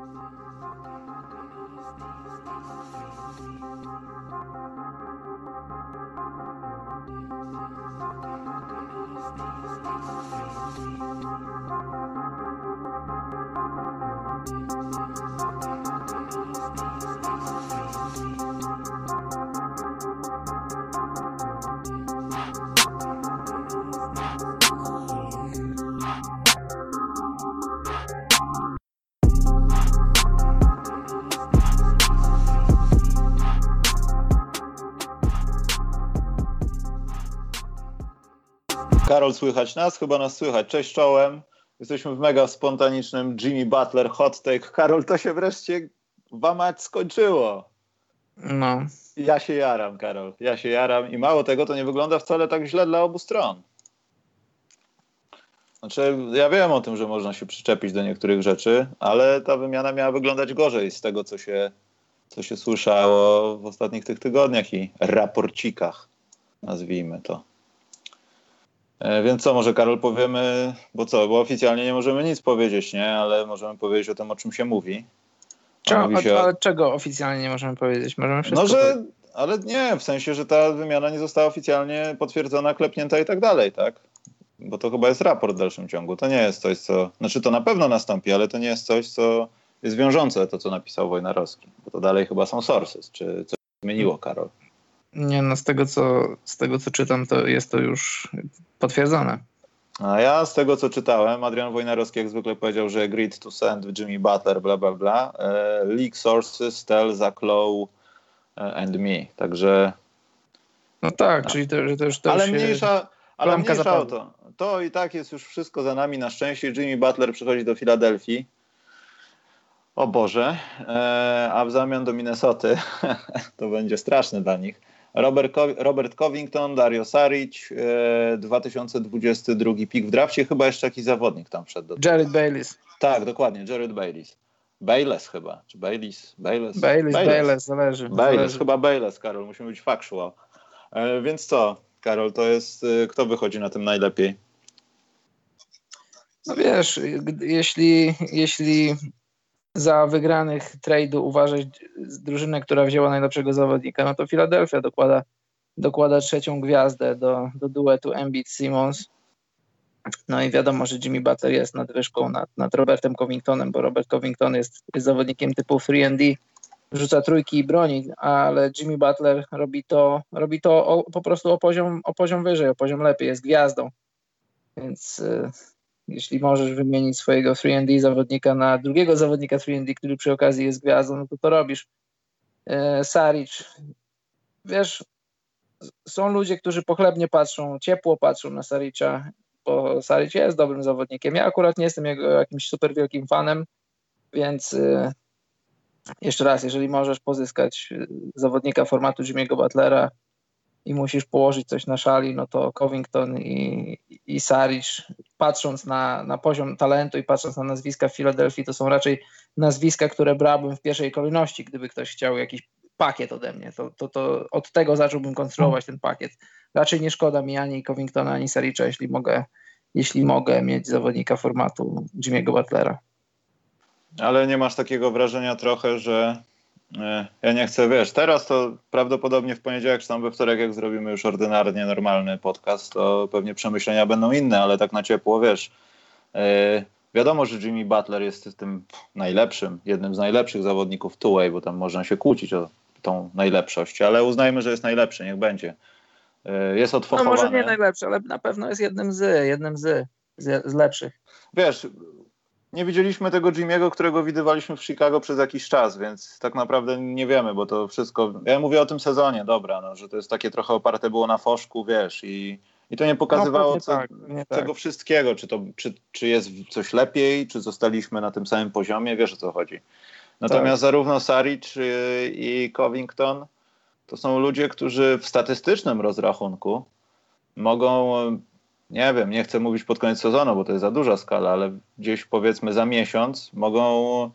Thank Karol, słychać nas? Chyba nas słychać. Cześć czołem. Jesteśmy w mega spontanicznym Jimmy Butler hot take. Karol, to się wreszcie wamać skończyło. No. Ja się jaram, Karol. Ja się jaram i mało tego, to nie wygląda wcale tak źle dla obu stron. Znaczy, ja wiem o tym, że można się przyczepić do niektórych rzeczy, ale ta wymiana miała wyglądać gorzej z tego, co się, co się słyszało w ostatnich tych tygodniach i raporcikach, nazwijmy to. E, więc co, może Karol powiemy, bo co, bo oficjalnie nie możemy nic powiedzieć, nie? Ale możemy powiedzieć o tym, o czym się mówi. Czego, mówi się ale czego oficjalnie nie możemy powiedzieć? Możemy wszystko no, że, ale nie, w sensie, że ta wymiana nie została oficjalnie potwierdzona, klepnięta i tak dalej, tak? Bo to chyba jest raport w dalszym ciągu. To nie jest coś, co, znaczy to na pewno nastąpi, ale to nie jest coś, co jest wiążące, to co napisał Wojnarowski. Bo to dalej chyba są sources. Czy coś zmieniło, Karol? Nie, no z tego, co, z tego co czytam, to jest to już potwierdzone. A ja z tego, co czytałem, Adrian Wojnarowski jak zwykle powiedział, że agreed to send Jimmy Butler, bla, bla, bla. E, leak sources tell Zach Lowe and me. Także... No tak, czyli to, że to już to Ale mniejsza, ale mniejsza o to. To i tak jest już wszystko za nami. Na szczęście Jimmy Butler przychodzi do Filadelfii. O Boże. E, a w zamian do Minnesoty to będzie straszne dla nich Robert, Robert Covington, Dario Saric, e, 2022 pik w drafcie, chyba jeszcze jakiś zawodnik tam wszedł. Do Jared Bayliss. Tak, dokładnie, Jared Bayliss. Bayless chyba, czy Bayliss? Bayless, Bayliss, Bayless, zależy. Bayless, zależy. chyba Bayless, Karol, musimy być factual. E, więc co, Karol, to jest, e, kto wychodzi na tym najlepiej? No wiesz, jeśli, jeśli za wygranych trade'u uważać drużynę, która wzięła najlepszego zawodnika, no to Philadelphia dokłada, dokłada trzecią gwiazdę do, do duetu Embiid-Simmons. No i wiadomo, że Jimmy Butler jest nadwyżką nad, nad Robertem Covingtonem, bo Robert Covington jest, jest zawodnikiem typu 3D, rzuca trójki i broni, ale Jimmy Butler robi to, robi to o, po prostu o poziom, o poziom wyżej, o poziom lepiej, jest gwiazdą. Więc y, jeśli możesz wymienić swojego 3D zawodnika na drugiego zawodnika 3D, który przy okazji jest gwiazdą, no to to robisz. E, Saric, wiesz, są ludzie, którzy pochlebnie patrzą, ciepło patrzą na Saricza, bo Saric jest dobrym zawodnikiem. Ja akurat nie jestem jego jakimś super wielkim fanem, więc e, jeszcze raz, jeżeli możesz pozyskać e, zawodnika formatu Jimmy'ego Butlera, i musisz położyć coś na szali, no to Covington i, i Saric, patrząc na, na poziom talentu i patrząc na nazwiska w Filadelfii, to są raczej nazwiska, które brałbym w pierwszej kolejności, gdyby ktoś chciał jakiś pakiet ode mnie, to, to, to od tego zacząłbym konstruować ten pakiet. Raczej nie szkoda mi ani Covingtona, ani Saricza, jeśli mogę, jeśli mogę mieć zawodnika formatu Jimmy'ego Butlera. Ale nie masz takiego wrażenia trochę, że ja nie chcę, wiesz, teraz to prawdopodobnie w poniedziałek czy tam we wtorek, jak zrobimy już ordynarnie normalny podcast, to pewnie przemyślenia będą inne, ale tak na ciepło, wiesz, yy, wiadomo, że Jimmy Butler jest tym najlepszym, jednym z najlepszych zawodników two bo tam można się kłócić o tą najlepszość, ale uznajmy, że jest najlepszy, niech będzie. Yy, jest odfachowany. No może nie najlepszy, ale na pewno jest jednym z, jednym z, z, z lepszych. Wiesz, nie widzieliśmy tego Jimmy'ego, którego widywaliśmy w Chicago przez jakiś czas, więc tak naprawdę nie wiemy, bo to wszystko. Ja mówię o tym sezonie, dobra, no, że to jest takie trochę oparte było na foszku, wiesz, i, i to nie pokazywało no, co, tak, nie tego tak. wszystkiego, czy, to, czy, czy jest coś lepiej, czy zostaliśmy na tym samym poziomie, wiesz o co chodzi. Natomiast tak. zarówno Saric i Covington to są ludzie, którzy w statystycznym rozrachunku mogą nie wiem, nie chcę mówić pod koniec sezonu, bo to jest za duża skala, ale gdzieś powiedzmy za miesiąc mogą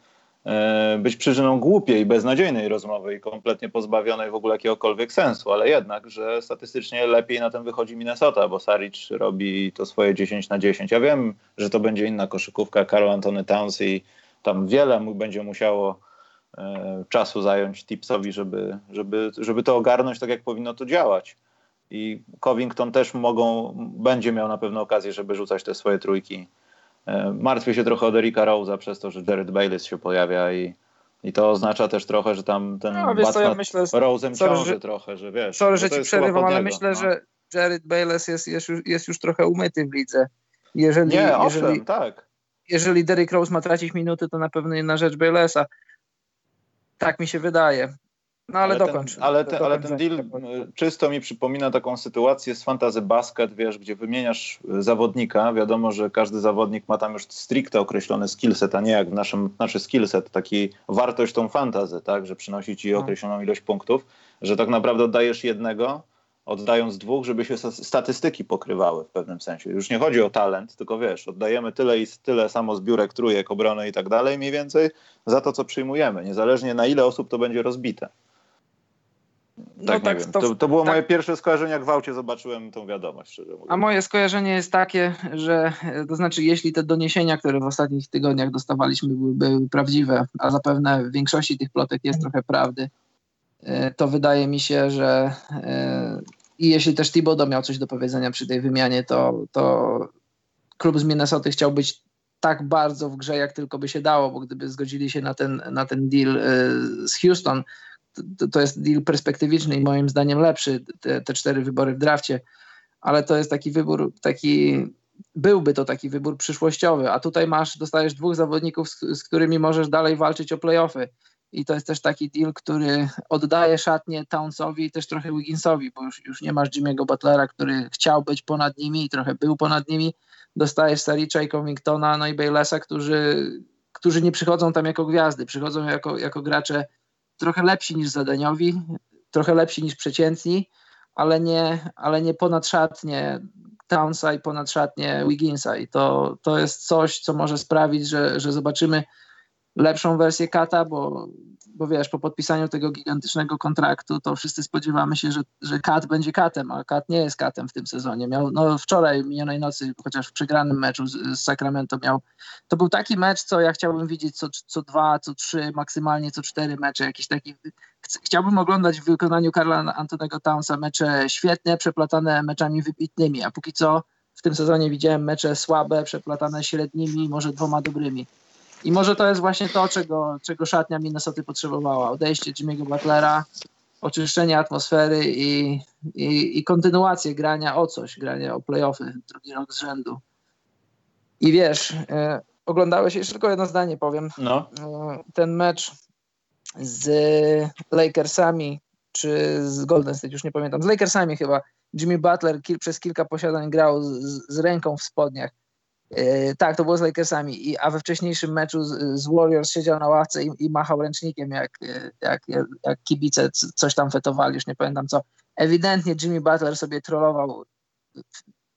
e, być przyczyną głupiej beznadziejnej rozmowy i kompletnie pozbawionej w ogóle jakiegokolwiek sensu, ale jednak, że statystycznie lepiej na tym wychodzi Minnesota, bo Saric robi to swoje 10 na 10. Ja wiem, że to będzie inna koszykówka, Karl Antony Towns i tam wiele mu będzie musiało e, czasu zająć Tipsowi, żeby, żeby, żeby to ogarnąć tak, jak powinno to działać. I Covington też mogą, będzie miał na pewno okazję, żeby rzucać te swoje trójki. E, martwię się trochę o Derricka Rose'a przez to, że Jared Bayless się pojawia i, i to oznacza też trochę, że tam ten no, wiesz, ja myślę, Rose'em ciąży że, trochę, że wiesz. Sorry, że ci przerywam, ale myślę, no. że Jared Bayless jest, jest, już, jest już trochę umyty w lidze. Jeżeli, nie, jeżeli, owszem, tak. Jeżeli Derrick Rose ma tracić minuty, to na pewno nie na rzecz Baylessa. Tak mi się wydaje. No ale, ale dokończ. Ten, ale, te, ale ten deal czysto mi przypomina taką sytuację z Fantasy Basket, wiesz, gdzie wymieniasz zawodnika. Wiadomo, że każdy zawodnik ma tam już stricte określony skillset, a nie jak w naszym naszy skillset, taki wartość tą fantazy, tak, że przynosi ci no. określoną ilość punktów, że tak naprawdę oddajesz jednego, oddając dwóch, żeby się statystyki pokrywały w pewnym sensie. Już nie chodzi o talent, tylko wiesz, oddajemy tyle i tyle samo zbiórek, trójek, obrony i tak dalej, mniej więcej za to, co przyjmujemy, niezależnie na ile osób to będzie rozbite. No tak, tak to, to, to, było tak. moje pierwsze skojarzenie, jak w aucie zobaczyłem tą wiadomość. Szczerze mówiąc. A moje skojarzenie jest takie, że to znaczy, jeśli te doniesienia, które w ostatnich tygodniach dostawaliśmy, były, były prawdziwe, a zapewne w większości tych plotek jest trochę prawdy, e, to wydaje mi się, że e, i jeśli też Thibodeau miał coś do powiedzenia przy tej wymianie, to, to klub z Minnesota chciał być tak bardzo w grze, jak tylko by się dało, bo gdyby zgodzili się na ten, na ten deal e, z Houston, to, jest deal perspektywiczny i moim zdaniem lepszy, te, te cztery wybory w drafcie, ale to jest taki wybór, taki byłby to taki wybór przyszłościowy, a tutaj masz, dostajesz dwóch zawodników, z, z, którymi możesz dalej walczyć o playoffy. I to jest też taki deal, który oddaje szatnie Townsowi i też trochę Wigginsowi, bo już, już nie masz Jimmy'ego Butlera, który chciał być ponad nimi i trochę był ponad nimi. Dostajesz Saricza i Covingtona, no i Baylessa, którzy, którzy nie przychodzą tam jako gwiazdy, przychodzą jako, jako gracze trochę lepsi niż zadaniowi, trochę lepsi niż przeciętni, ale nie, ale nie ponad szatnie Townsa i ponad szatnie Wigginsa. I to, to jest coś, co może sprawić, że, że zobaczymy lepszą wersję Kata, bo bo wiesz, po podpisaniu tego gigantycznego kontraktu, to wszyscy spodziewamy się, że, że Kat będzie Katem, a Kat nie jest Katem w tym sezonie. Miał, no wczoraj, minionej nocy, chociaż w przegranym meczu z, z Sacramento miał, to był taki mecz, co ja chciałbym widzieć co, co dwa, co trzy, maksymalnie co cztery mecze, jakiś taki, chciałbym oglądać w wykonaniu Karla Antonego Townsa mecze świetne, przeplatane meczami wybitnymi, a póki co w tym sezonie widziałem mecze słabe, przeplatane średnimi, może dwoma dobrymi. I może to jest właśnie to, czego, czego szatnia Minnesota potrzebowała. Odejście Jimmy'ego Butlera, oczyszczenie atmosfery i, i, i kontynuację grania o coś, grania o playoffy drugi rok z rzędu. I wiesz, e, oglądałeś, jeszcze tylko jedno zdanie powiem, no. e, ten mecz z Lakersami, czy z Golden State, już nie pamiętam, z Lakersami chyba, Jimmy Butler kil, przez kilka posiadań grał z, z ręką w spodniach tak, to było z Lakersami, I, a we wcześniejszym meczu z, z Warriors siedział na ławce i, i, machał ręcznikiem, jak, jak, jak kibice coś tam fetowali, już nie pamiętam co. Ewidentnie Jimmy Butler sobie trollował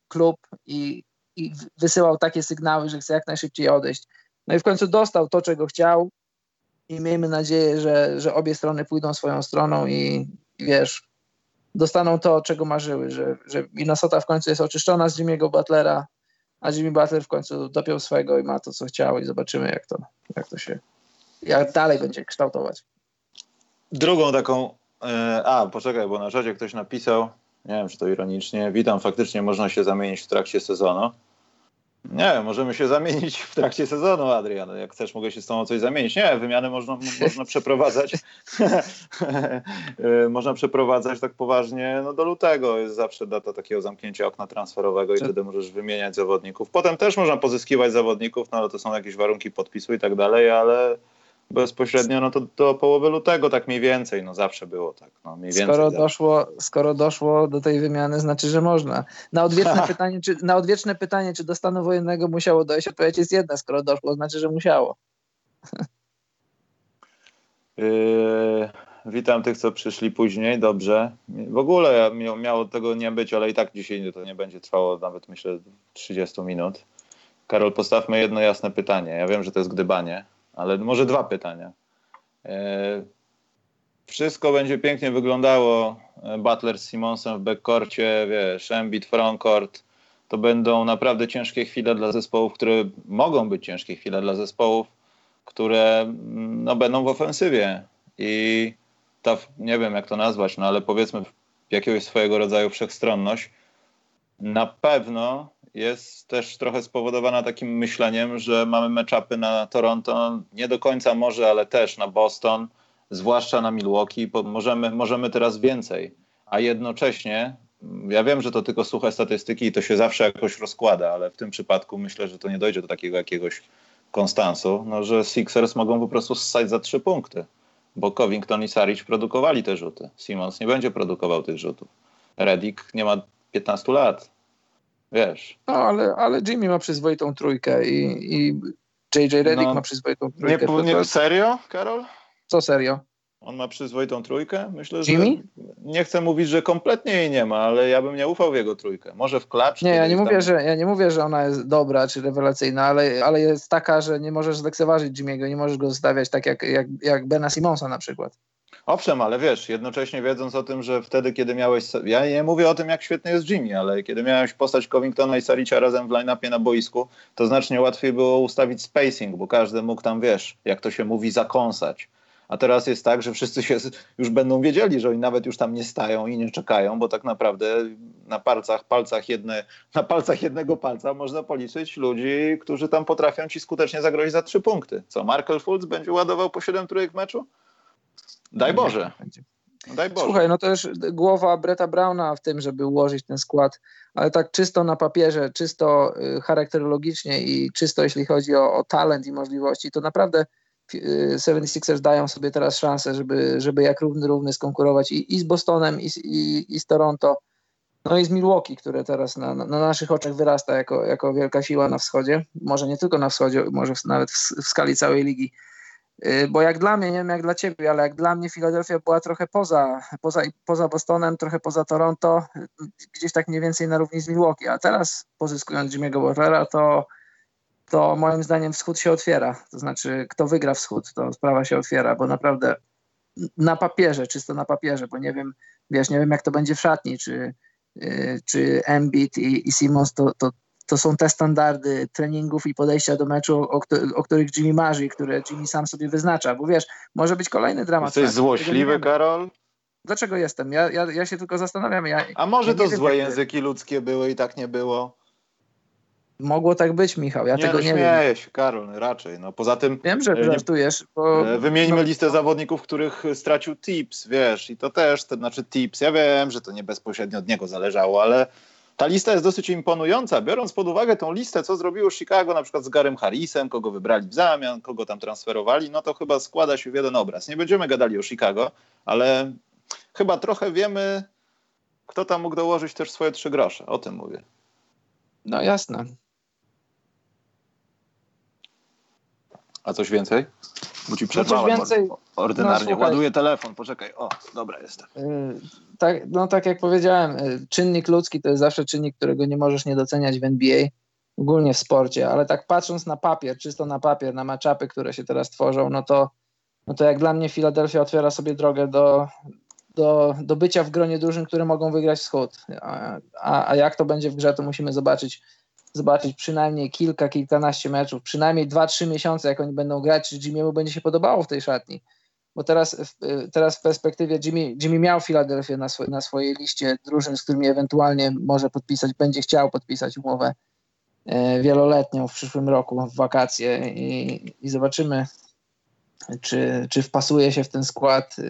klub i, i wysyłał takie sygnały, że chce jak najszybciej odejść. No i w końcu dostał to, czego chciał i miejmy nadzieję, że, że obie strony pójdą swoją stroną i, i wiesz, dostaną to, czego marzyły, że, że Minnesota w końcu jest oczyszczona z Jimmy'ego Butlera, a Jimmy Butler w końcu dopiął swego i ma to, co chciał i zobaczymy, jak to, jak to się, jak dalej będzie kształtować. Drugą taką, e, a poczekaj, bo na czacie ktoś napisał, nie wiem, czy to ironicznie, witam, faktycznie można się zamienić w trakcie sezonu. Nie, możemy się zamienić w trakcie sezonu, Adrian. Jak chcesz, mogę się z tobą coś zamienić. Nie, wymiany można, można przeprowadzać. Można przeprowadzać tak poważnie no do lutego. Jest zawsze data takiego zamknięcia okna transferowego i wtedy możesz wymieniać zawodników. Potem też można pozyskiwać zawodników, no ale to są jakieś warunki podpisu i tak dalej, ale bezpośrednio no to do połowy lutego tak mniej więcej, no zawsze było tak. No, mniej więcej skoro, doszło, skoro doszło do tej wymiany, znaczy, że można. Na odwieczne, pytanie, czy, na odwieczne pytanie, czy do stanu wojennego musiało dojść, odpowiedź jest jedna, skoro doszło, znaczy, że musiało. Yy, witam tych, co przyszli później, dobrze. W ogóle miało tego nie być, ale i tak dzisiaj to nie będzie trwało nawet myślę 30 minut. Karol, postawmy jedno jasne pytanie. Ja wiem, że to jest gdybanie, ale może dwa pytania. E, wszystko będzie pięknie wyglądało. E, Butler z Simonsem w backcourcie, wiesz, Embiid frontcourt. To będą naprawdę ciężkie chwile dla zespołów, które mogą być ciężkie chwile dla zespołów, które mm, no, będą w ofensywie i ta, nie wiem jak to nazwać, no ale powiedzmy jakiegoś swojego rodzaju wszechstronność na pewno jest też trochę spowodowana takim myśleniem, że mamy meczapy na Toronto, nie do końca może, ale też na Boston, zwłaszcza na Milwaukee, możemy, możemy teraz więcej, a jednocześnie ja wiem, że to tylko suche statystyki i to się zawsze jakoś rozkłada, ale w tym przypadku myślę, że to nie dojdzie do takiego jakiegoś konstansu, no, że Sixers mogą po prostu ssać za trzy punkty, bo Covington i Saric produkowali te rzuty. Simons nie będzie produkował tych rzutów. Reddick nie ma 15 lat. Wiesz. No, ale, ale Jimmy ma przyzwoitą trójkę i, i JJ Reddick no, ma przyzwoitą trójkę. Nie, nie, serio, Karol? Co serio? On ma przyzwoitą trójkę? Myślę, Jimmy? że nie chcę mówić, że kompletnie jej nie ma, ale ja bym nie ufał w jego trójkę. Może w klacz. Nie, ja nie, mówię, że, ja nie mówię, że ona jest dobra czy rewelacyjna, ale, ale jest taka, że nie możesz zlekceważyć Jimmy'ego, nie możesz go zostawiać tak jak, jak, jak Bena Simonsa na przykład. Owszem, ale wiesz, jednocześnie wiedząc o tym, że wtedy, kiedy miałeś. Ja nie mówię o tym, jak świetny jest Jimmy, ale kiedy miałeś postać Covingtona i Saricia razem w line-upie na boisku, to znacznie łatwiej było ustawić spacing, bo każdy mógł tam, wiesz, jak to się mówi, zakąsać. A teraz jest tak, że wszyscy się już będą wiedzieli, że oni nawet już tam nie stają i nie czekają, bo tak naprawdę na palcach, palcach jedne, na palcach jednego palca można policzyć ludzi, którzy tam potrafią ci skutecznie zagrozić za trzy punkty. Co, Markel Fultz będzie ładował po siedem trójek meczu? Daj Boże. Daj Boże. Słuchaj, no to już głowa Breta Browna w tym, żeby ułożyć ten skład, ale tak czysto na papierze, czysto y, charakterologicznie i czysto jeśli chodzi o, o talent i możliwości, to naprawdę 76ers y, dają sobie teraz szansę, żeby, żeby jak równy równy skonkurować i, i z Bostonem, i, i, i z Toronto, no i z Milwaukee, które teraz na, na, naszych oczach wyrasta jako, jako wielka siła na wschodzie. Może nie tylko na wschodzie, może nawet w, w skali całej ligi. Y, bo jak dla mnie, nie wiem jak dla ciebie, ale jak dla mnie Filadelfia była trochę poza, poza, poza Bostonem, trochę poza Toronto, gdzieś tak mniej więcej na równi z Milwaukee, a teraz pozyskując Jimmy'ego Butlera, to, to moim zdaniem wschód się otwiera. To znaczy, kto wygra wschód, to sprawa się otwiera, bo naprawdę na papierze, czysto na papierze, bo nie wiem, wiesz, nie wiem jak to będzie w szatni, czy, y, czy Embiid i, i Simons to, to to są te standardy treningów i podejścia do meczu, o, o, których Jimmy marzy, które Jimmy sam sobie wyznacza, bo wiesz, może być kolejny dramat. Jesteś złośliwy, Karol? Dlaczego jestem? Ja, ja, ja się tylko zastanawiam. Ja, A może ja to złe wiem, języki ludzkie były i tak nie było? Mogło tak być, Michał. Ja nie, tego no, nie śmieję się, Karol, raczej. No, poza tym. Wiem, że żartujesz. Bo... E, wymieńmy no, listę zawodników, których stracił tips, wiesz, i to też, to znaczy tips. Ja wiem, że to nie bezpośrednio od niego zależało, ale ta lista jest dosyć imponująca, biorąc pod uwagę tą listę, co zrobiło Chicago na przykład z Garem Harrisem, kogo wybrali w zamian, kogo tam transferowali, no to chyba składa się w jeden obraz. Nie będziemy gadali o Chicago, ale chyba trochę wiemy, kto tam mógł dołożyć też swoje trzy grosze. O tym mówię. No jasne. A coś więcej? Bo ci przerwałem. Więcej. Ordynarnie. No, Ładuję telefon, poczekaj. O, dobra, jestem. Yy, tak, no tak jak powiedziałem, y, czynnik ludzki to jest zawsze czynnik, którego nie możesz nie doceniać w NBA, ogólnie w sporcie, ale tak patrząc na papier, czysto na papier, na matchupy, które się teraz tworzą, no to, no to jak dla mnie Philadelphia otwiera sobie drogę do, do, do bycia w gronie drużyn, które mogą wygrać wschód. A, a, a jak to będzie w grze, to musimy zobaczyć zobaczyć przynajmniej kilka, kilkanaście meczów, przynajmniej dwa, trzy miesiące, jak oni będą grać, czy Jimmy'emu będzie się podobało w tej szatni bo teraz, teraz w perspektywie Jimmy, Jimmy miał Filadelfię na, swoj, na swojej liście drużyn, z którymi ewentualnie może podpisać, będzie chciał podpisać umowę e, wieloletnią w przyszłym roku w wakacje i, i zobaczymy, czy, czy wpasuje się w ten skład e,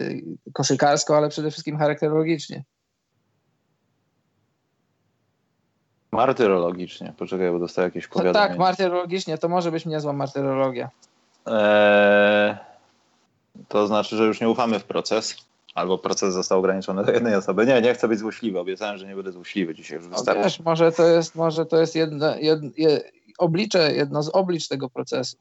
koszykarsko, ale przede wszystkim charakterologicznie. Martyrologicznie. Poczekaj, bo dostaję jakieś powiadomienie. No tak, martyrologicznie. To może być niezła martyrologia. Eee, to znaczy, że już nie ufamy w proces, albo proces został ograniczony do jednej osoby. Nie, nie chcę być złośliwy. Obiecałem, że nie będę złośliwy dzisiaj. Już wystarczy. Wiesz, może to jest, może to jest jedno, jed, jed, oblicze, jedno z oblicz tego procesu.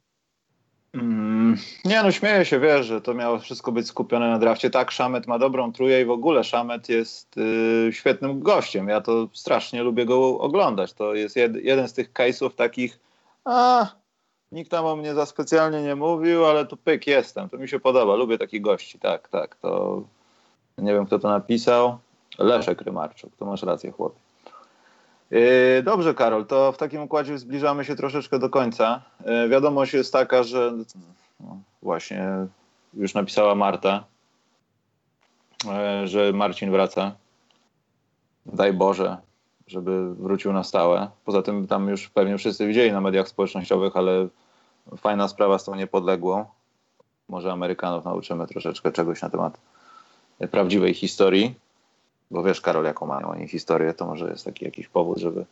Mm, nie no, śmieję się, wiesz, że to miało wszystko być skupione na drafcie. Tak, Szamet ma dobrą trójkę i w ogóle Szamet jest y, świetnym gościem. Ja to strasznie lubię go oglądać. To jest jed, jeden z tych case'ów takich, a Nikt tam o mnie za specjalnie nie mówił, ale tu pyk jestem. To mi się podoba. Lubię takich gości. Tak, tak. To nie wiem, kto to napisał. Leszek Rymarczuk. To masz rację, chłopie. Yy, dobrze, Karol, to w takim układzie zbliżamy się troszeczkę do końca. Yy, wiadomość jest taka, że No, właśnie już napisała Marta, e, że Marcin wraca. Daj Boże, żeby wrócił na stałe. Poza tym tam już pewnie wszyscy widzieli na mediach społecznościowych, ale fajna sprawa z tą niepodległą. Może Amerykanów nauczymy troszeczkę czegoś na temat prawdziwej historii. Bo wiesz, Karol, jaką mają oni historię, to może jest taki jakiś powód, żeby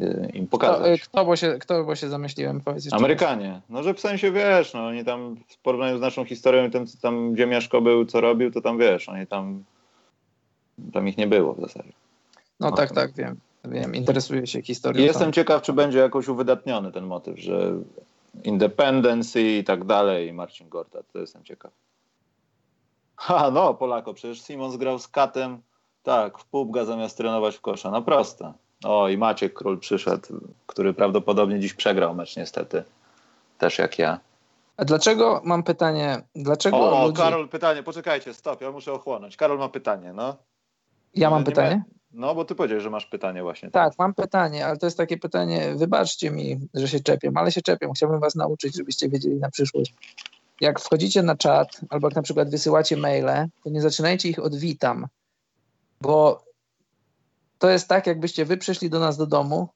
y, im pokazać. Kto, kto, bo, się, kto bo się zamyśliłem? Powiedz Amerykanie. No, że w sensie wiesz, no oni tam w porównaniu z naszą historią, tym, co tam, gdzie Mieszko był, co robił, to tam wiesz, oni tam, tam ich nie było w zasadzie. No, no tak, tak, wiem. Wiem, interesuję się historią. I jestem ciekaw, czy będzie jakoś uwydatniony ten motyw, że independency i tak dalej, Marcin Gorta, to jestem ciekaw. Ha, no, Polako, przecież Simon zgrał z Katem, tak, w pubga zamiast trenować w kosza. No proste. O, i Maciek Król przyszedł, który prawdopodobnie dziś przegrał mecz niestety. Też jak ja. A dlaczego, mam pytanie, dlaczego O, ludzi... Karol, pytanie, poczekajcie, stop, ja muszę ochłonąć. Karol ma pytanie, no. Ja mam pytanie? Ma... No, bo ty powiedziałeś, że masz pytanie właśnie. Tak, mam pytanie, ale to jest takie pytanie, wybaczcie mi, że się czepię, ale się czepię. Chciałbym was nauczyć, żebyście wiedzieli na przyszłość jak wchodzicie na czat albo jak na przykład wysyłacie maile, to nie zaczynajcie ich od witam, bo to jest tak, jakbyście wy przyszli do nas do domu,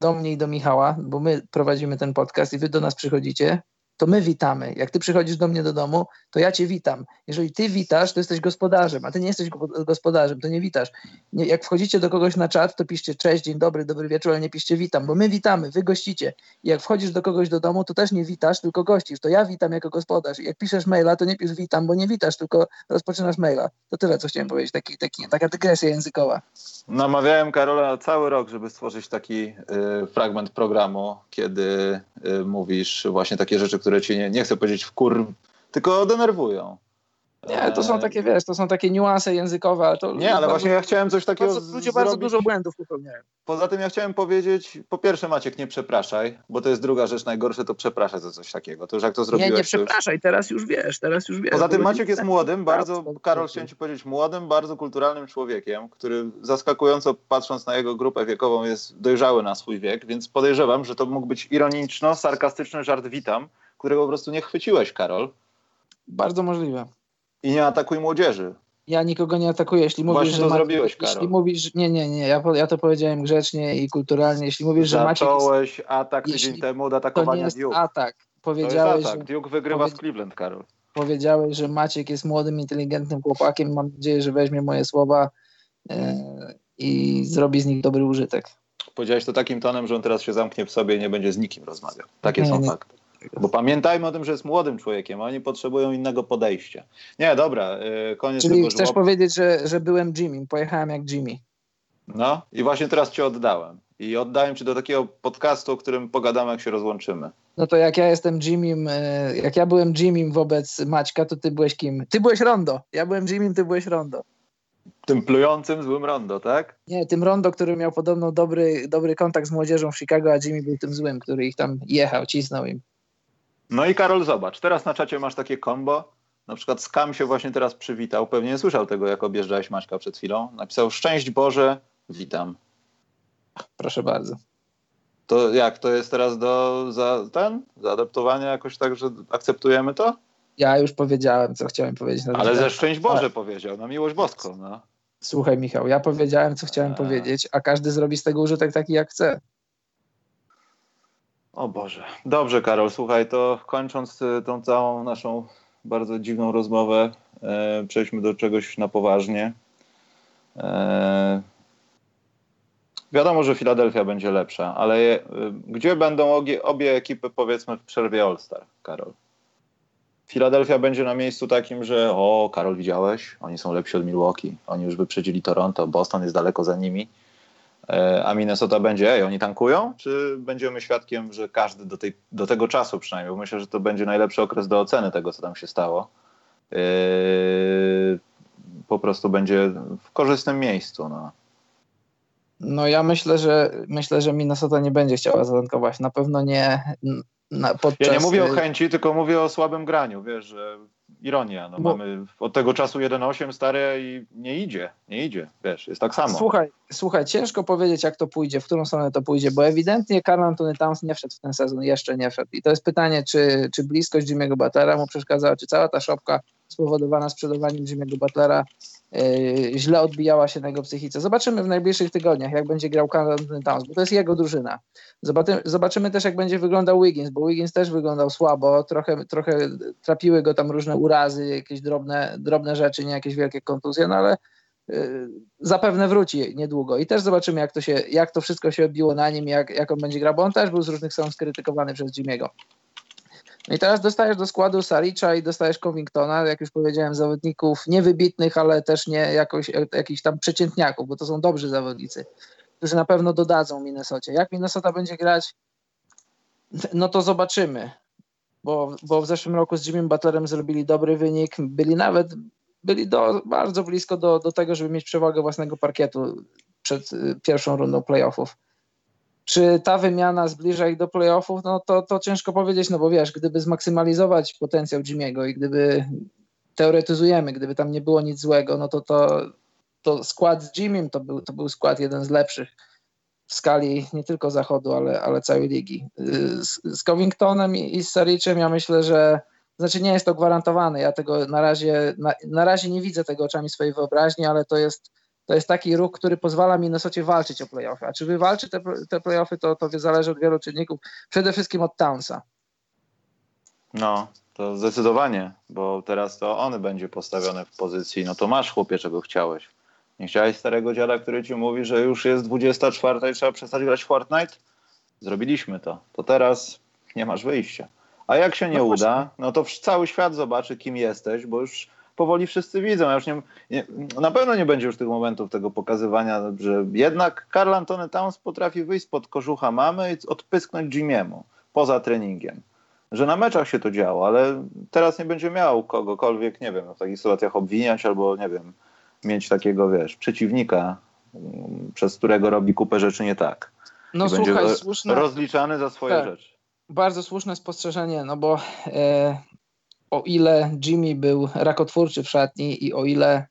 do mnie i do Michała, bo my prowadzimy ten podcast i wy do nas przychodzicie to my witamy. Jak ty przychodzisz do mnie do domu, to ja cię witam. Jeżeli ty witasz, to jesteś gospodarzem, a ty nie jesteś gospodarzem, to nie witasz. Nie, jak wchodzicie do kogoś na czat, to piszcie cześć, dzień dobry, dobry wieczór, ale nie piszcie witam, bo my witamy, wy gościcie. I jak wchodzisz do kogoś do domu, to też nie witasz, tylko gościsz. To ja witam jako gospodarz. I jak piszesz maila, to nie pisz witam, bo nie witasz, tylko rozpoczynasz maila. To tyle, co chciałem powiedzieć. Taki, taki, taka dygresja językowa. Namawiałem Karola cały rok, żeby stworzyć taki y, fragment programu, kiedy y, mówisz właśnie takie rzeczy, które które cię nie, nie chcę powiedzieć w kur, tylko denerwują. Nie, to są takie, wiesz, to są takie niuanse językowe, ale to... Nie, ale bardzo, właśnie ja chciałem coś takiego bardzo, Ludzie bardzo dużo błędów popełniają. Poza tym ja chciałem powiedzieć, po pierwsze Maciek, nie przepraszaj, bo to jest druga rzecz, najgorsze to przepraszaj za coś takiego. To już jak to zrobiłeś... Nie, nie przepraszaj, już... teraz już wiesz, teraz już wiesz. Poza tym Maciek jest młodym, bardzo, Karol chciałem ci powiedzieć, młodym, bardzo kulturalnym człowiekiem, który zaskakująco patrząc na jego grupę wiekową jest dojrzały na swój wiek, więc podejrzewam, że to mógł być ironiczno-sarkastyczny żart witam, którego po prostu nie chwyciłeś, Karol. Bardzo możliwe. I nie atakuj młodzieży. Ja nikogo nie atakuję. Jeśli mówisz, Właśnie że to Maciek, zrobiłeś, Karol. Jeśli mówisz, nie, nie, nie, ja, ja to powiedziałem grzecznie i kulturalnie. Jeśli mówisz, Zacząłeś że Maciek jest, atak tydzień jeśli, temu od atakowania To nie jest Duke. atak. Powiedziałeś, to jest atak. Że, Duke wygrywa powie... z Cleveland, Karol. Powiedziałeś, że Maciek jest młodym, inteligentnym chłopakiem. Mam nadzieję, że weźmie moje słowa e, i zrobi z nich dobry użytek. Powiedziałeś to takim tonem, że on teraz się zamknie w sobie i nie będzie z nikim rozmawiał. Takie nie, są nie. fakty. Bo pamiętajmy o tym, że jest młodym człowiekiem, oni potrzebują innego podejścia. Nie, dobra, yy, koniec Czyli chcesz żłob... powiedzieć, że, że byłem Jimmy, pojechałem jak Jimmy. No i właśnie teraz cię oddałem. I oddałem cię do takiego podcastu, o którym pogadamy, jak się rozłączymy. No to jak ja jestem Jimmym, e, jak ja byłem Jimmym wobec Maćka, to ty byłeś kim? Ty byłeś Rondo. Ja byłem Jimmym, ty byłeś Rondo. Tym plującym złym Rondo, tak? Nie, tym Rondo, który miał podobno dobry, dobry kontakt z młodzieżą w Chicago, a Jimmy był tym złym, który ich tam jechał, cisnął im. No i Karol, zobacz, teraz na czacie masz takie combo. Na przykład Skam się właśnie teraz przywitał. Pewnie nie słyszał tego, jak objeżdżałeś Maćka przed chwilą. Napisał Szczęść Boże, witam. Proszę bardzo. To jak, to jest teraz do za ten, zaadaptowania jakoś tak, że akceptujemy to? Ja już powiedziałem, co chciałem powiedzieć. Na Ale ze Szczęść Boże Ale... powiedział, na miłość boską. No. Słuchaj Michał, ja powiedziałem, co chciałem a... powiedzieć, a każdy zrobi z tego użytek taki, jak chce. O Boże. Dobrze, Karol, słuchaj, to kończąc y, tą całą naszą bardzo dziwną rozmowę, e, przejdźmy do czegoś na poważnie. E, wiadomo, że Filadelfia będzie lepsza, ale gdzie będą obie, obie ekipy, powiedzmy, w przerwie All-Star, Karol? Filadelfia będzie na miejscu takim, że o, Karol, widziałeś? Oni są lepsi od Milwaukee. Oni już wyprzedzili Toronto, Boston jest daleko za nimi. E, a Minnesota będzie, ej, oni tankują? Czy będziemy świadkiem, że każdy do, tej, do tego czasu przynajmniej, bo myślę, że to będzie najlepszy okres do oceny tego, co tam się stało, yy, po prostu będzie w korzystnym miejscu. No. No ja myślę, że myślę, że Minnesota nie będzie chciała zatankować. Na pewno nie na, podczas... Ja nie mówię o chęci, tylko mówię o słabym graniu, wiesz, że ironia. No, Bo... Mamy od tego czasu 1-8 stare i nie idzie, nie idzie, wiesz, jest tak samo. Słuchaj, słuchaj, ciężko powiedzieć jak to pójdzie, w którą stronę to pójdzie, bo ewidentnie Karl Antony Towns nie wszedł w ten sezon, jeszcze nie wszedł. I to jest pytanie, czy, czy bliskość Jimmy'ego Butlera mu przeszkadzała, czy cała ta szopka spowodowana sprzedawaniem Jimmy'ego Butlera źle odbijała się na jego psychice. Zobaczymy w najbliższych tygodniach, jak będzie grał Karl Antony Towns, bo to jest jego drużyna. Zobaczymy, też, jak będzie wyglądał Wiggins, bo Wiggins też wyglądał słabo, trochę, trochę trapiły go tam różne urazy, jakieś drobne, drobne rzeczy, nie jakieś wielkie kontuzje, no ale y, zapewne wróci niedługo i też zobaczymy, jak to, się, jak to wszystko się odbiło na nim, jak, jak on będzie grał, bo on też był z różnych stron skrytykowany przez Jimmy'ego. I teraz dostajesz do składu Saricza i dostajesz Covingtona, jak już powiedziałem, zawodników niewybitnych, ale też nie jakoś, jakichś tam przeciętniaków, bo to są dobrzy zawodnicy którzy na pewno dodadzą Minnesocie. Jak Minnesota będzie grać, no to zobaczymy. Bo, bo w zeszłym roku z Jimmy Butlerem zrobili dobry wynik, byli nawet byli do, bardzo blisko do, do tego, żeby mieć przewagę własnego parkietu przed y, pierwszą rundą playoffów. Czy ta wymiana zbliża ich do playoffów? No to, to ciężko powiedzieć, no bo wiesz, gdyby zmaksymalizować potencjał Jimmy'ego i gdyby teoretyzujemy, gdyby tam nie było nic złego, no to to to skład z Jimmym to był, to był skład jeden z lepszych w skali nie tylko zachodu, ale, ale całej ligi. Z, z Covingtonem i z Saricem ja myślę, że znaczy nie jest to gwarantowane. Ja tego na razie, na, na razie nie widzę tego oczami swojej wyobraźni, ale to jest, to jest taki ruch, który pozwala Minnesocie walczyć o playoffy. A czy wywalczy te, te playoffy, to, to zależy od wielu czynników. Przede wszystkim od Townsa. No, to zdecydowanie, bo teraz to on będzie postawiony w pozycji, no to masz chłopie, czego chciałeś. Nie chciałeś starego dziada, który ci mówi, że już jest 24 i trzeba przestać grać Fortnite? Zrobiliśmy to. To teraz nie masz wyjścia. A jak się nie no uda, no to cały świat zobaczy, kim jesteś, bo już powoli wszyscy widzą. Ja już nie, nie, na pewno nie będzie już tych momentów tego pokazywania, że jednak Karl Antony Towns potrafi wyjść spod kożucha mamy i odpysknąć Jimiemu poza treningiem. Że na meczach się to działo, ale teraz nie będzie miał kogokolwiek, nie wiem, w takich sytuacjach obwiniać albo, nie wiem, mieć takiego, wiesz, przeciwnika, mm, przez którego robi kupę rzeczy nie tak. No I słuchaj, będzie słuszne, rozliczany za swoje tak, rzeczy. Bardzo słuszne spostrzeżenie, no bo e, o ile Jimmy był rakotwórczy w szatni i o ile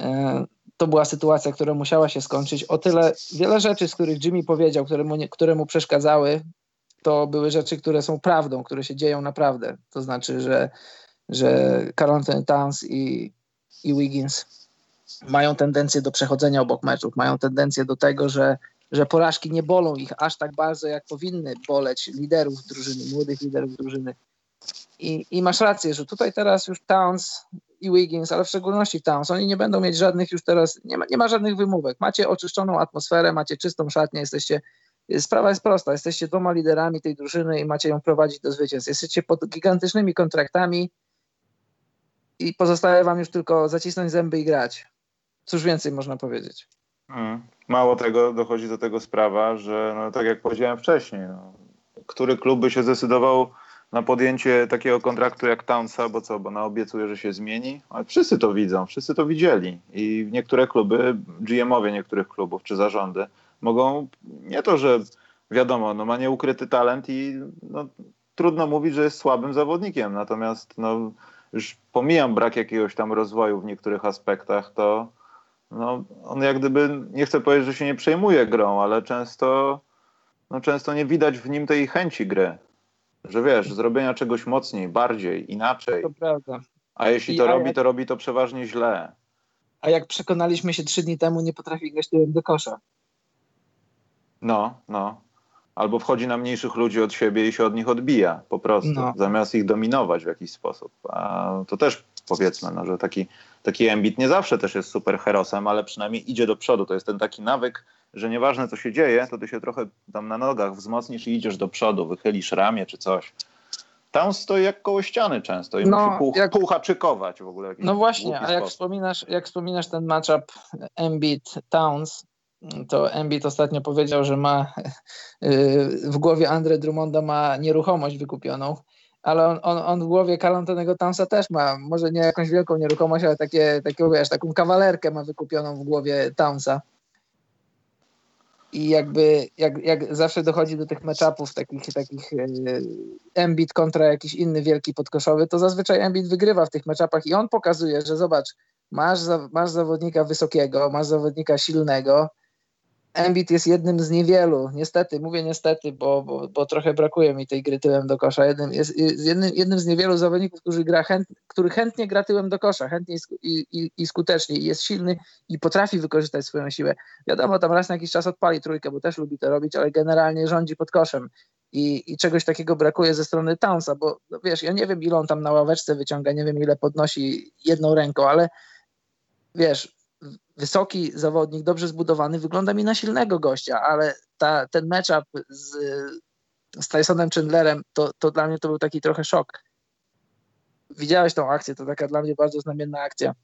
e, to była sytuacja, która musiała się skończyć, o tyle wiele rzeczy, z których Jimmy powiedział, które mu, nie, które mu przeszkadzały, to były rzeczy, które są prawdą, które się dzieją naprawdę. To znaczy, że, że Carl Anthony Towns i i Wiggins mają tendencję do przechodzenia obok meczów, mają tendencję do tego, że, że porażki nie bolą ich aż tak bardzo, jak powinny boleć liderów drużyny, młodych liderów drużyny. I, I masz rację, że tutaj teraz już Towns i Wiggins, ale w szczególności Towns, oni nie będą mieć żadnych już teraz, nie ma, nie ma żadnych wymówek. Macie oczyszczoną atmosferę, macie czystą szatnię, jesteście, sprawa jest prosta, jesteście dwoma liderami tej drużyny i macie ją prowadzić do zwycięstw. Jesteście pod gigantycznymi kontraktami, i pozostaje wam już tylko zacisnąć zęby i grać. Cóż więcej można powiedzieć. Hmm. Mało tego, dochodzi do tego sprawa, że no, tak jak powiedziałem wcześniej, no, który klub by się zdecydował na podjęcie takiego kontraktu jak Townsa, bo co, bo na obiecuje, że się zmieni? Ale wszyscy to widzą, wszyscy to widzieli i niektóre kluby, GM-owie niektórych klubów czy zarządy mogą, nie to, że wiadomo, no ma nieukryty talent i no, trudno mówić, że jest słabym zawodnikiem, natomiast no, już pomijam brak jakiegoś tam rozwoju w niektórych aspektach, to no, on jak gdyby, nie chcę powiedzieć, że się nie przejmuje grą, ale często, no, często nie widać w nim tej chęci gry. Że wiesz, zrobienia czegoś mocniej, bardziej, inaczej. To prawda. A jeśli to I, robi, jak... to robi to przeważnie źle. A jak przekonaliśmy się trzy dni temu, nie potrafi grać tyłem do kosza. No, no albo wchodzi na mniejszych ludzi od siebie i się od nich odbija po prostu, no. zamiast ich dominować w jakiś sposób. A to też powiedzmy, no, że taki, taki Embiid nie zawsze też jest super herosem, ale przynajmniej idzie do przodu. To jest ten taki nawyk, że nieważne co się dzieje, to ty się trochę tam na nogach wzmocnisz i idziesz do przodu, wychylisz ramię czy coś. Tam stoi jak koło ściany często i no, musi pół, jak, półhaczykować w ogóle. No właśnie, a jak wspominasz, jak wspominasz ten matchup Embiid-Towns, to Embiid ostatnio powiedział, że ma y, w głowie Andre Drummonda ma nieruchomość wykupioną, ale on, on, on w głowie Kalantonego Townsa też ma, może nie jakąś wielką nieruchomość, ale takie, takie, wiesz, taką kawalerkę ma wykupioną w głowie Townsa. i jakby jak, jak zawsze dochodzi do tych meczapów takich, takich e, Embiid kontra jakiś inny wielki podkoszowy, to zazwyczaj Embiid wygrywa w tych meczapach i on pokazuje, że zobacz, masz, masz zawodnika wysokiego, masz zawodnika silnego, Embiid jest jednym z niewielu, niestety, mówię niestety, bo, bo, bo trochę brakuje mi tej gry tyłem do kosza. Jednym, jest jednym, jednym z niewielu zawodników, który, gra chęt, który chętnie gra tyłem do kosza, chętnie i, i, i skutecznie, i jest silny i potrafi wykorzystać swoją siłę. Wiadomo, tam raz na jakiś czas odpali trójkę, bo też lubi to robić, ale generalnie rządzi pod koszem. I, i czegoś takiego brakuje ze strony Townsa, bo no wiesz, ja nie wiem, ile on tam na ławeczce wyciąga, nie wiem, ile podnosi jedną ręką, ale wiesz, wysoki zawodnik, dobrze zbudowany, wygląda mi na silnego gościa, ale ta, ten matchup z, z Tysonem Chandlerem, to, to dla mnie to był taki trochę szok. Widziałeś tą akcję, to taka dla mnie bardzo znamienna akcja.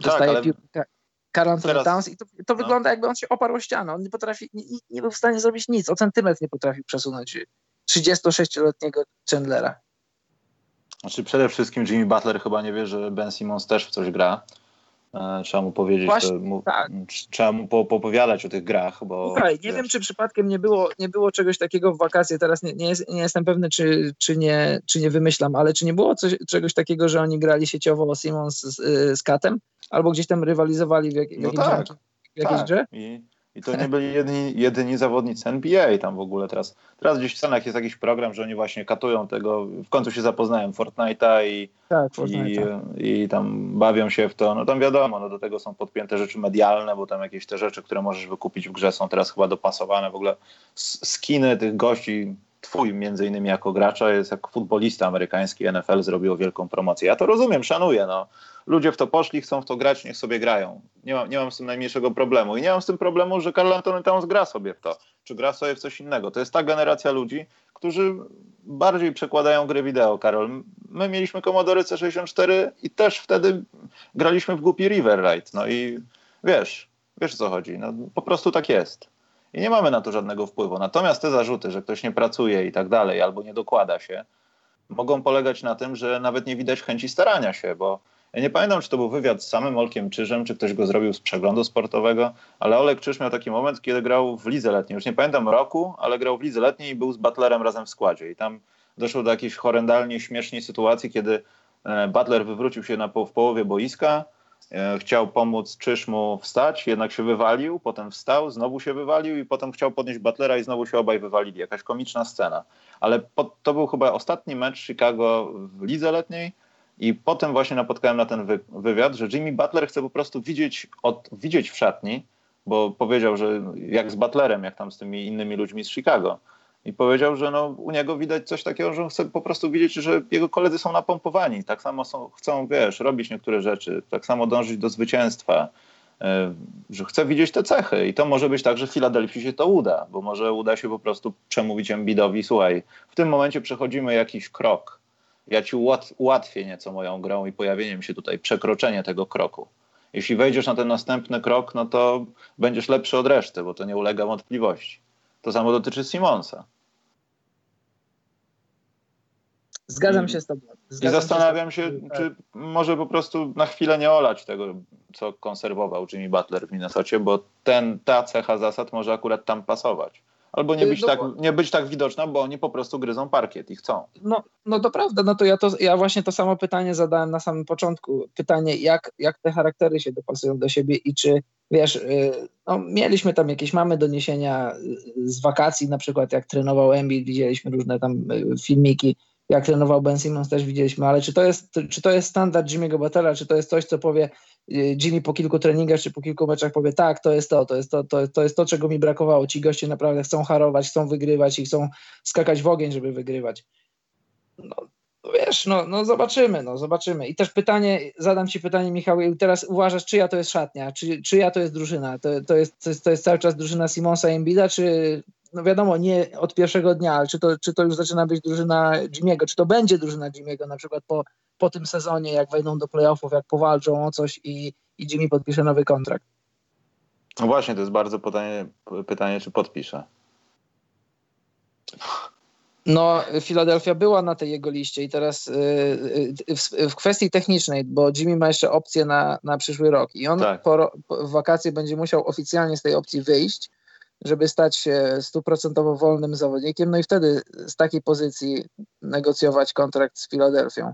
Dostaje tak, ale... piłkę Karl Anthony Teraz... Towns i to, to no. wygląda jakby on się oparł o ścianę. On nie potrafi, nie, nie był w stanie zrobić nic, o centymetr nie potrafił przesunąć 36-letniego Chandlera. Znaczy przede wszystkim Jimmy Butler chyba nie wie, że Ben Simmons też w coś gra trzeba mu powiedzieć, Właśnie, mu, tak. trzeba mu po, popowiadać o tych grach. Bo, Słuchaj, nie wiesz. wiem, czy przypadkiem nie było, nie było czegoś takiego w wakacje, teraz nie, nie, jest, nie jestem pewny, czy, czy, nie, czy nie wymyślam, ale czy nie było coś, czegoś takiego, że oni grali sieciowo Simons z, z Katem? Albo gdzieś tam rywalizowali w, jak, no tak, w jakiejś tak. grze? I i to nie byli jedyni, jedyni zawodnicy NBA tam w ogóle teraz. Teraz gdzieś w Stanach jest jakiś program, że oni właśnie katują tego, w końcu się zapoznają Fortnite'a i, tak, i, i, tam bawią się w to. No tam wiadomo, no do tego są podpięte rzeczy medialne, bo tam jakieś te rzeczy, które możesz wykupić w grze są teraz chyba dopasowane. W ogóle skiny tych gości, twój między innymi jako gracza jest jak futbolista amerykański NFL zrobił wielką promocję. Ja to rozumiem, szanuję, no ludzie w to poszli, chcą w to grać, niech sobie grają. Nie mam, nie mam z tym najmniejszego problemu. I nie mam z tym problemu, że Karl Antony Towns gra sobie w to, czy gra sobie w coś innego. To jest ta generacja ludzi, którzy bardziej przekładają gry wideo, Karol. My mieliśmy Commodore C64 i też wtedy graliśmy w głupi River Ride. No i wiesz, wiesz o co chodzi. No, po prostu tak jest. I nie mamy na to żadnego wpływu. Natomiast te zarzuty, że ktoś nie pracuje i tak dalej, albo nie dokłada się, mogą polegać na tym, że nawet nie widać chęci starania się, bo ja nie pamiętam, czy to był wywiad z samym Olkiem Czyżem, czy ktoś go zrobił z przeglądu sportowego, ale Olek Czyż miał taki moment, kiedy grał w lidze letniej. Już nie pamiętam roku, ale grał w lidze letniej i był z Butlerem razem w składzie. I tam doszło do jakiejś horrendalnie śmiesznej sytuacji, kiedy e, Butler wywrócił się na, w połowie boiska, chciał pomóc Czyż mu wstać, jednak się wywalił, potem wstał, znowu się wywalił i potem chciał podnieść Butlera i znowu się obaj wywalili. Jakaś komiczna scena. Ale to był chyba ostatni mecz Chicago w lidze letniej, i potem właśnie napotkałem na ten wy wywiad, że Jimmy Butler chce po prostu widzieć, od, widzieć w szatni, bo powiedział, że jak z Butlerem, jak tam z tymi innymi ludźmi z Chicago. I powiedział, że no, u niego widać coś takiego, że chce po prostu widzieć, że jego koledzy są napompowani. Tak samo są, chcą, wiesz, robić niektóre rzeczy, tak samo dążyć do zwycięstwa, yy, że chce widzieć te cechy. I to może być tak, że w Filadelfii się to uda, bo może uda się po prostu przemówić Embiidowi, słuchaj, w tym momencie przechodzimy jakiś krok ja ci ułatwię nieco moją grą i pojawieniem się tutaj, przekroczenie tego kroku. Jeśli wejdziesz na ten następny krok, no to będziesz lepszy od reszty, bo to nie ulega wątpliwości. To samo dotyczy Simonsa. Zgadzam się z tobą. Zgadzam I zastanawiam się, się czy może po prostu na chwilę nie olać tego, co konserwował Jimmy Butler w Minnesocie, bo ten, ta cecha zasad może akurat tam pasować. Albo nie być, tak, nie być tak widoczna, bo oni po prostu gryzą parkiet i chcą. No, no to prawda, no to ja, to ja właśnie to samo pytanie zadałem na samym początku. Pytanie, jak, jak te charaktery się dopasują do siebie i czy, wiesz, y, no, mieliśmy tam jakieś, mamy doniesienia z wakacji, na przykład jak trenował Embiid, widzieliśmy różne tam y, filmiki, jak trenował Ben Simmons też widzieliśmy, ale czy to jest, czy to jest standard Jimmy'ego Butlera, czy to jest coś, co powie y, Jimmy po kilku treningach, czy po kilku meczach powie tak, to jest to, to jest to, to, to jest to, czego mi brakowało. Ci goście naprawdę chcą harować, chcą wygrywać i chcą skakać w ogień, żeby wygrywać. No, wiesz, no, no zobaczymy, no zobaczymy. I też pytanie, zadam ci pytanie Michał, teraz uważasz, czyja to jest szatnia, czy, czyja to jest drużyna? To, to, jest, to, jest, to jest cały czas drużyna Simonsa i Embida, czy no wiadomo, nie od pierwszego dnia, ale czy to, czy to już zaczyna być drużyna Jimiego, czy to będzie drużyna Jimiego na przykład po, po tym sezonie, jak wejdą do playoffów, jak powalczą o coś i, i Jimmy podpisze nowy kontrakt? No właśnie, to jest bardzo pytanie, pytanie czy podpisze. No, Philadelphia była na tej jego liście i teraz yy, w, w, kwestii technicznej, bo Jimmy ma jeszcze opcję na, na przyszły rok i on tak. po, po, wakacje będzie musiał oficjalnie z tej opcji wyjść, żeby stać się stuprocentowo wolnym zawodnikiem, no i wtedy z takiej pozycji negocjować kontrakt z Filadelfią.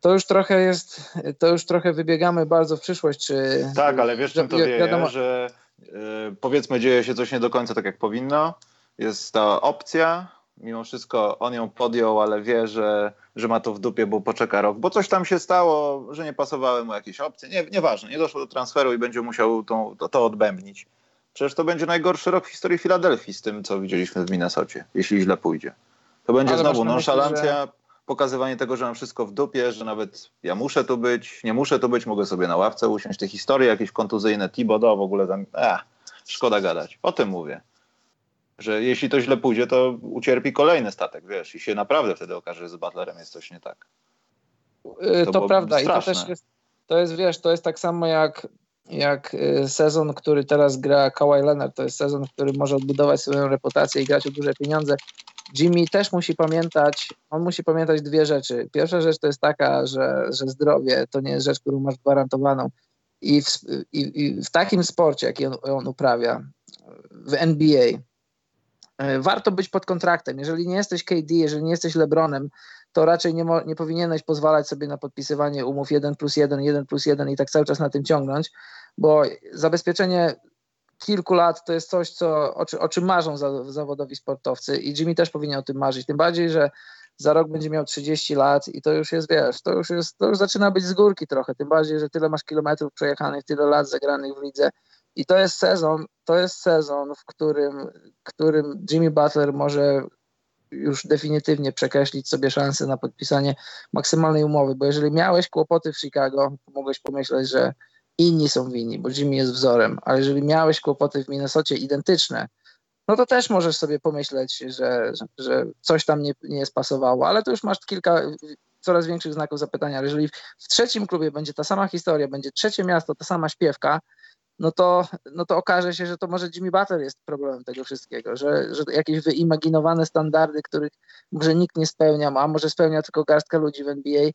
To już trochę jest, to już trochę wybiegamy bardzo w przyszłość. Czy, tak, ale wiesz czym to wieje, wiadomo, że yy, powiedzmy dzieje się coś nie do końca tak jak powinno, jest ta opcja, mimo wszystko on ją podjął, ale wie, że, że ma to w dupie, bo poczeka rok, bo coś tam się stało, że nie pasowały mu jakieś opcje, nie, nieważne, nie doszło do transferu i będzie musiał tą, to, to odbębnić. Przecież to będzie najgorszy rok w historii Filadelfii z tym, co widzieliśmy w Minnesocie, jeśli źle pójdzie. To będzie Ale znowu nonszalancja, że... pokazywanie tego, że mam wszystko w dupie, że nawet ja muszę tu być, nie muszę tu być, mogę sobie na ławce usiąść. Te historie jakieś kontuzyjne, Tibodo w ogóle tam, ach, szkoda gadać. O tym mówię. Że jeśli to źle pójdzie, to ucierpi kolejny statek, wiesz, i się naprawdę wtedy okaże, że z Butlerem jest coś nie tak. Y, to, to prawda straszne. i to też jest, to jest, wiesz, to jest tak samo jak jak y, sezon, który teraz gra Kawhi Leonard, to jest sezon, w którym może odbudować swoją reputację i grać o duże pieniądze. Jimmy też musi pamiętać, on musi pamiętać dwie rzeczy. Pierwsza rzecz to jest taka, że, że zdrowie to nie jest rzecz, którą masz gwarantowaną. I w, i, i w takim sporcie, jaki on, on uprawia, w NBA, y, warto być pod kontraktem. Jeżeli nie jesteś KD, jeżeli nie jesteś LeBronem, to raczej nie, nie powinieneś pozwalać sobie na podpisywanie umów 1 plus 1, 1 plus 1 i tak cały czas na tym ciągnąć, bo zabezpieczenie kilku lat to jest coś, co, o, o czym marzą zawodowi sportowcy i Jimmy też powinien o tym marzyć, tym bardziej, że za rok będzie miał 30 lat i to już jest, wiesz, to już, jest, to już zaczyna być z górki trochę, tym bardziej, że tyle masz kilometrów przejechanych, tyle lat zagranych w lidze i to jest sezon, to jest sezon, w którym, którym Jimmy Butler może już definitywnie przekreślić sobie szansę na podpisanie maksymalnej umowy, bo jeżeli miałeś kłopoty w Chicago, to mogłeś pomyśleć, że inni są winni, bo Jimmy jest wzorem, ale jeżeli miałeś kłopoty w Minnesocie identyczne, no to też możesz sobie pomyśleć, że, że, coś tam nie, nie spasowało, ale to już masz kilka coraz większych znaków zapytania. Jeżeli w trzecim klubie będzie ta sama historia, będzie trzecie miasto, ta sama śpiewka, no to, no to okaże się, że to może Jimmy Butler jest problemem tego wszystkiego, że, że jakieś wyimaginowane standardy, których może nikt nie spełnia, a może spełnia tylko garstka ludzi w NBA,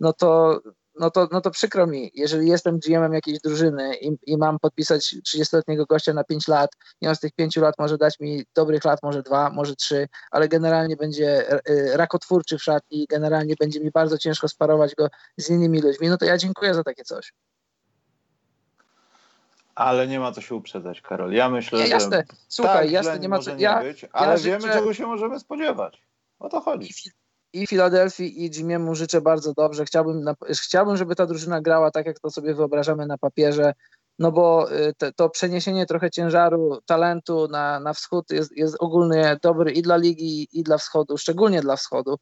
no to, no to, no to przykro mi, jeżeli jestem GM-em jakiejś drużyny i, i mam podpisać 30-letniego gościa na 5 lat i on z tych 5 lat może dać mi dobrych lat, może 2, może 3, ale generalnie będzie e, rakotwórczy w szatni i generalnie będzie mi bardzo ciężko sparować go z innymi ludźmi, no to ja dziękuję za takie coś. Ale nie ma co się uprzedzać, Karol. Ja myślę, nie, jasne. że. Słuchaj, tak, jasne, nie ma co. Nie ja, być, ale ja wiemy, życzę... czego się możemy spodziewać. O to chodzi. I Filadelfii, i Jimiemu życzę bardzo dobrze. Chciałbym, chciałbym, żeby ta drużyna grała tak, jak to sobie wyobrażamy na papierze. No bo y, te, to przeniesienie trochę ciężaru talentu na, na wschód jest, jest ogólnie dobry i dla ligi, i dla wschodu, szczególnie dla wschodu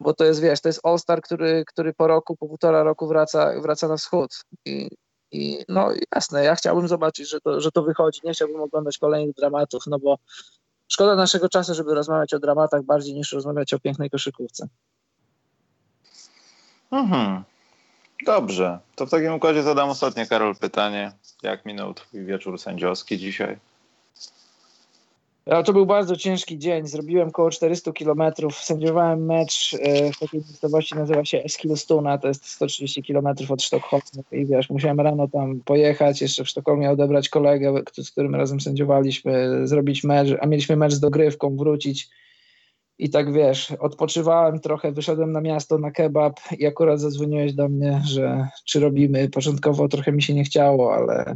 bo to jest, wiesz, to jest All-Star, który, który po roku, po półtora roku wraca, wraca na wschód. I i no jasne, ja chciałbym zobaczyć, że to, że to wychodzi. Nie chciałbym oglądać kolejnych dramatów, no bo szkoda naszego czasu, żeby rozmawiać o dramatach bardziej niż rozmawiać o pięknej koszykówce. Mhm. Dobrze. To w takim układzie zadam ostatnie, Karol, pytanie. Jak minął twój wieczór sędziowski dzisiaj? To był bardzo ciężki dzień. Zrobiłem około 400 kilometrów. Sędziowałem mecz e, w takiej miejscowości, nazywa się Eskilstuna, to jest 130 kilometrów od Sztokholmu. I wiesz, musiałem rano tam pojechać, jeszcze w Sztokholmie odebrać kolegę, z którym razem sędziowaliśmy, zrobić mecz, a mieliśmy mecz z dogrywką, wrócić. I tak wiesz, odpoczywałem trochę, wyszedłem na miasto na kebab i akurat zadzwoniłeś do mnie, że czy robimy. Początkowo trochę mi się nie chciało, ale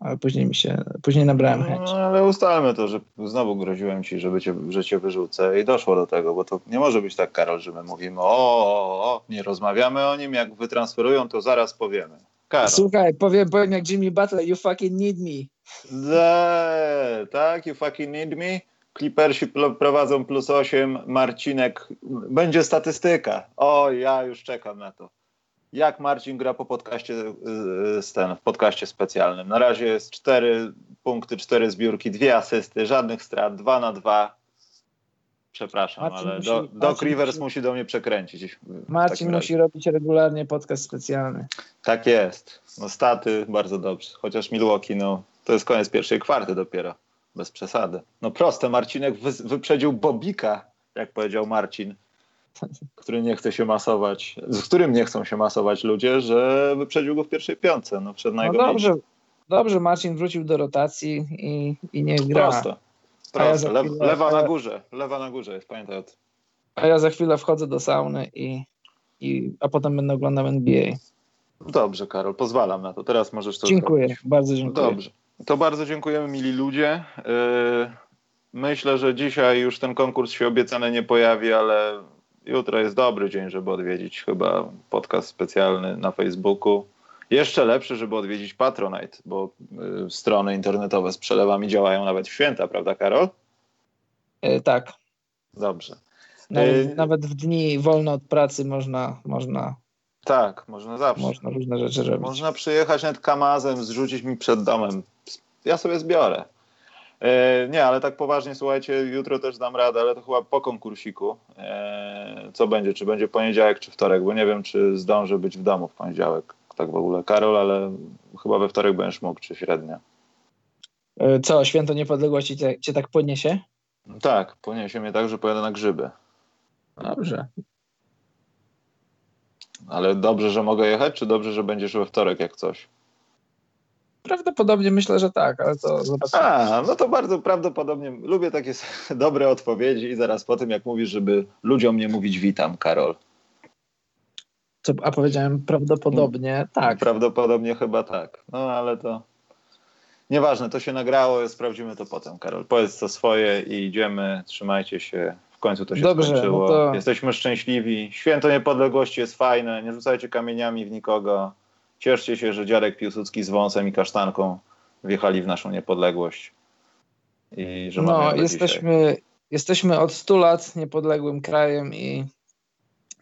ale później mi się, później nabrałem chęci. No, ale ustalmy to, że znowu groziłem ci, żeby cię, że cię wyrzucę i doszło do tego, bo to nie może być tak, Karol, że my mówimy o, o, o nie rozmawiamy o nim, jak wytransferują, to zaraz powiemy. Karol. Słuchaj, powiem, powiem jak Jimmy Butler, you fucking need me. Le, tak, you fucking need me. Clippersi prowadzą plus 8, Marcinek, będzie statystyka. O, ja już czekam na to jak Marcin gra po podcaście, ten, w podcaście specjalnym. Na razie jest cztery punkty, cztery zbiórki, dwie asysty, żadnych strat, dwa na dwa. Przepraszam, Marcin ale musi, do, Doc Rivers musi, musi do mnie przekręcić. Marcin musi robić regularnie podcast specjalny. Tak jest. No staty bardzo dobrze. Chociaż Milwaukee, no to jest koniec pierwszej kwarty dopiero. Bez przesady. No proste, Marcinek wy, wyprzedził Bobika, jak powiedział Marcin który nie chce się masować, z którym nie chcą się masować ludzie, że wyprzedził go w pierwszej piątce. No, przed no dobrze, dobrze, Marcin wrócił do rotacji i, i niech gra. Prosto. Prosto. Ja chwilę, lewa na górze. Lewa na górze jest, pamiętaj o tym. A ja za chwilę wchodzę do sauny i, i a potem będę oglądał NBA. Dobrze, Karol, pozwalam na to. Teraz możesz to Dziękuję, zrobić. bardzo dziękuję. Dobrze. To bardzo dziękujemy, mili ludzie. Yy, myślę, że dzisiaj już ten konkurs się obiecany nie pojawi, ale jutro jest dobry dzień, żeby odwiedzić chyba podcast specjalny na Facebooku. Jeszcze lepszy, żeby odwiedzić Patronite, bo y, strony internetowe z przelewami działają nawet w święta, prawda, Karol? Yy, tak. Dobrze. Nawet, yy, nawet, w dni wolne od pracy można, można. Tak, można zawsze. Można różne rzeczy robić. Można przyjechać nawet kamazem, zrzucić mi przed domem. Ja sobie zbiorę. E, nie, ale tak poważnie, słuchajcie, jutro też dam radę, ale to chyba po konkursiku. E, co będzie? Czy będzie poniedziałek, czy wtorek? Bo nie wiem, czy zdążę być w domu w poniedziałek. Tak w ogóle, Karol, ale chyba we wtorek będziesz mógł, czy średnio. E, co, święto niepodległości cię, cię tak poniesie? Tak, poniesie mnie tak, że pojadę na grzyby. Dobrze. Ale dobrze, że mogę jechać, czy dobrze, że będziesz we wtorek, jak coś? Prawdopodobnie myślę, że tak, ale to zobaczymy. A, no to bardzo prawdopodobnie. Lubię takie dobre odpowiedzi i zaraz po tym, jak mówisz, żeby ludziom nie mówić witam, Karol. Co, a powiedziałem prawdopodobnie hmm. tak. Prawdopodobnie chyba tak. No ale to nieważne, to się nagrało, sprawdzimy to potem, Karol. Powiedz to swoje i idziemy, trzymajcie się. W końcu to się Dobrze, skończyło. No to... Jesteśmy szczęśliwi. Święto Niepodległości jest fajne. Nie rzucajcie kamieniami w nikogo. Cieszcie się, że dziadek Piłsudski z wąsem i kasztanką wjechali w naszą niepodległość. I że no, jesteśmy, jesteśmy od 100 lat niepodległym krajem i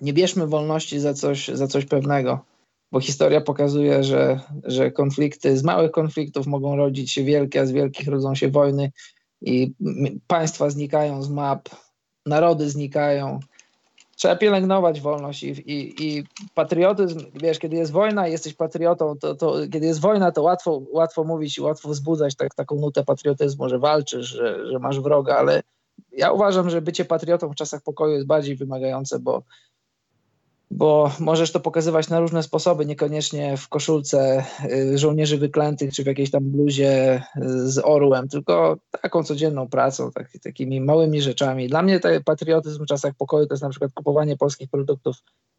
nie bierzmy wolności za coś, za coś pewnego, bo historia pokazuje, że, że konflikty, z małych konfliktów mogą rodzić się wielkie, a z wielkich rodzą się wojny i państwa znikają z map, narody znikają, trzeba pielęgnować wolność i, i, i, patriotyzm, wiesz, kiedy jest wojna i jesteś patriotą, to, to, kiedy jest wojna, to łatwo, łatwo mówić i łatwo wzbudzać tak, taką nutę patriotyzmu, że walczysz, że, że masz wroga, ale ja uważam, że bycie patriotą w czasach pokoju jest bardziej wymagające, bo bo możesz to pokazywać na różne sposoby, niekoniecznie w koszulce y, żołnierzy wyklętych, czy w jakiejś tam bluzie y, z orłem, tylko taką codzienną pracą, tak, takimi małymi rzeczami. Dla mnie patriotyzm w czasach pokoju to jest na przykład kupowanie polskich produktów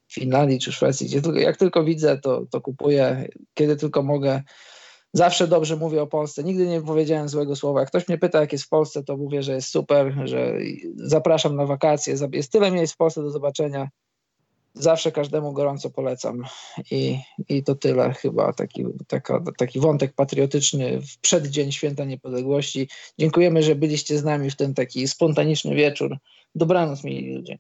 w Finlandii czy Szwecji, gdzie tylko, jak tylko widzę, to, to kupuję, kiedy tylko mogę. Zawsze dobrze mówię o Polsce, nigdy nie powiedziałem złego słowa. Jak ktoś mnie pyta, jak jest w Polsce, to mówię, że jest super, że zapraszam na wakacje. Jest tyle miejsc w Polsce do zobaczenia zawsze każdemu gorąco polecam. I, i to tyle chyba, taki, taka, taki wątek patriotyczny w przeddzień Święta Niepodległości. Dziękujemy, że byliście z nami w ten taki spontaniczny wieczór. Dobranoc, mili ludzie.